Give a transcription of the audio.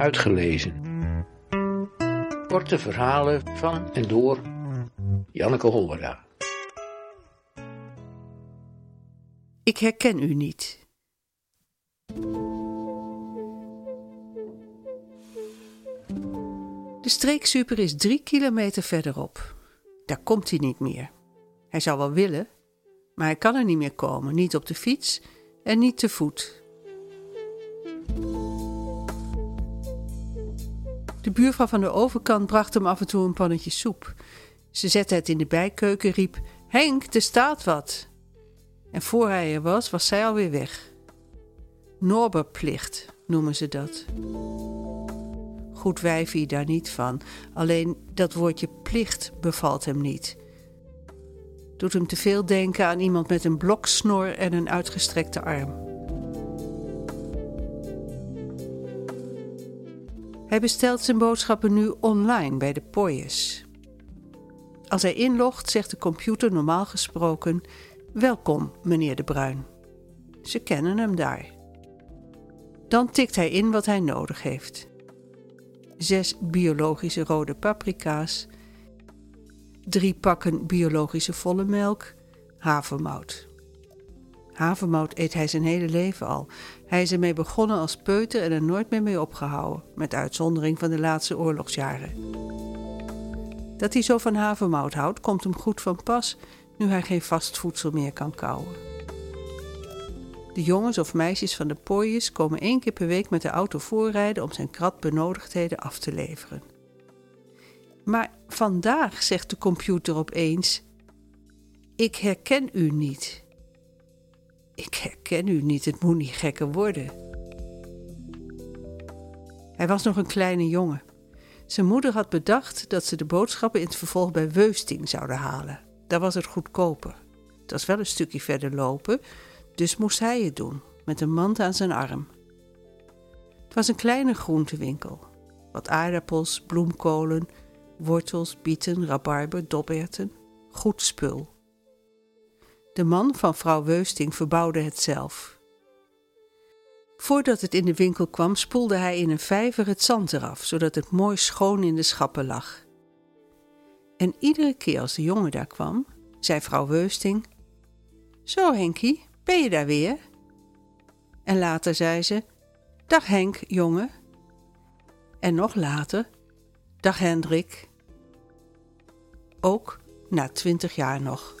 Uitgelezen. Korte verhalen van en door Janneke Hollera. Ik herken u niet. De streeksuper is drie kilometer verderop. Daar komt hij niet meer. Hij zou wel willen, maar hij kan er niet meer komen. Niet op de fiets en niet te voet. De buurvrouw van de overkant bracht hem af en toe een pannetje soep. Ze zette het in de bijkeuken, riep: Henk, er staat wat. En voor hij er was, was zij alweer weg. Norberplicht noemen ze dat. Goed wijfie daar niet van, alleen dat woordje plicht bevalt hem niet. Doet hem te veel denken aan iemand met een bloksnor en een uitgestrekte arm. Hij bestelt zijn boodschappen nu online bij de Poyes. Als hij inlogt, zegt de computer normaal gesproken: Welkom, meneer De Bruin. Ze kennen hem daar. Dan tikt hij in wat hij nodig heeft: zes biologische rode paprika's, drie pakken biologische volle melk, havermout. Havermout eet hij zijn hele leven al. Hij is ermee begonnen als peuter en er nooit meer mee opgehouden, met uitzondering van de laatste oorlogsjaren. Dat hij zo van havermout houdt, komt hem goed van pas nu hij geen vast voedsel meer kan kauwen. De jongens of meisjes van de pooijes komen één keer per week met de auto voorrijden om zijn krat benodigdheden af te leveren. Maar vandaag zegt de computer opeens: Ik herken u niet. Ik herken u niet, het moet niet gekker worden. Hij was nog een kleine jongen. Zijn moeder had bedacht dat ze de boodschappen in het vervolg bij Weusting zouden halen. Daar was het goedkoper. Het was wel een stukje verder lopen, dus moest hij het doen, met een mand aan zijn arm. Het was een kleine groentewinkel. Wat aardappels, bloemkolen, wortels, bieten, rabarber, doberten. Goed spul. De man van vrouw Weusting verbouwde het zelf. Voordat het in de winkel kwam, spoelde hij in een vijver het zand eraf, zodat het mooi schoon in de schappen lag. En iedere keer als de jongen daar kwam, zei vrouw Weusting: Zo, Henkie, ben je daar weer? En later zei ze: Dag Henk, jongen. En nog later: Dag Hendrik. Ook na twintig jaar nog.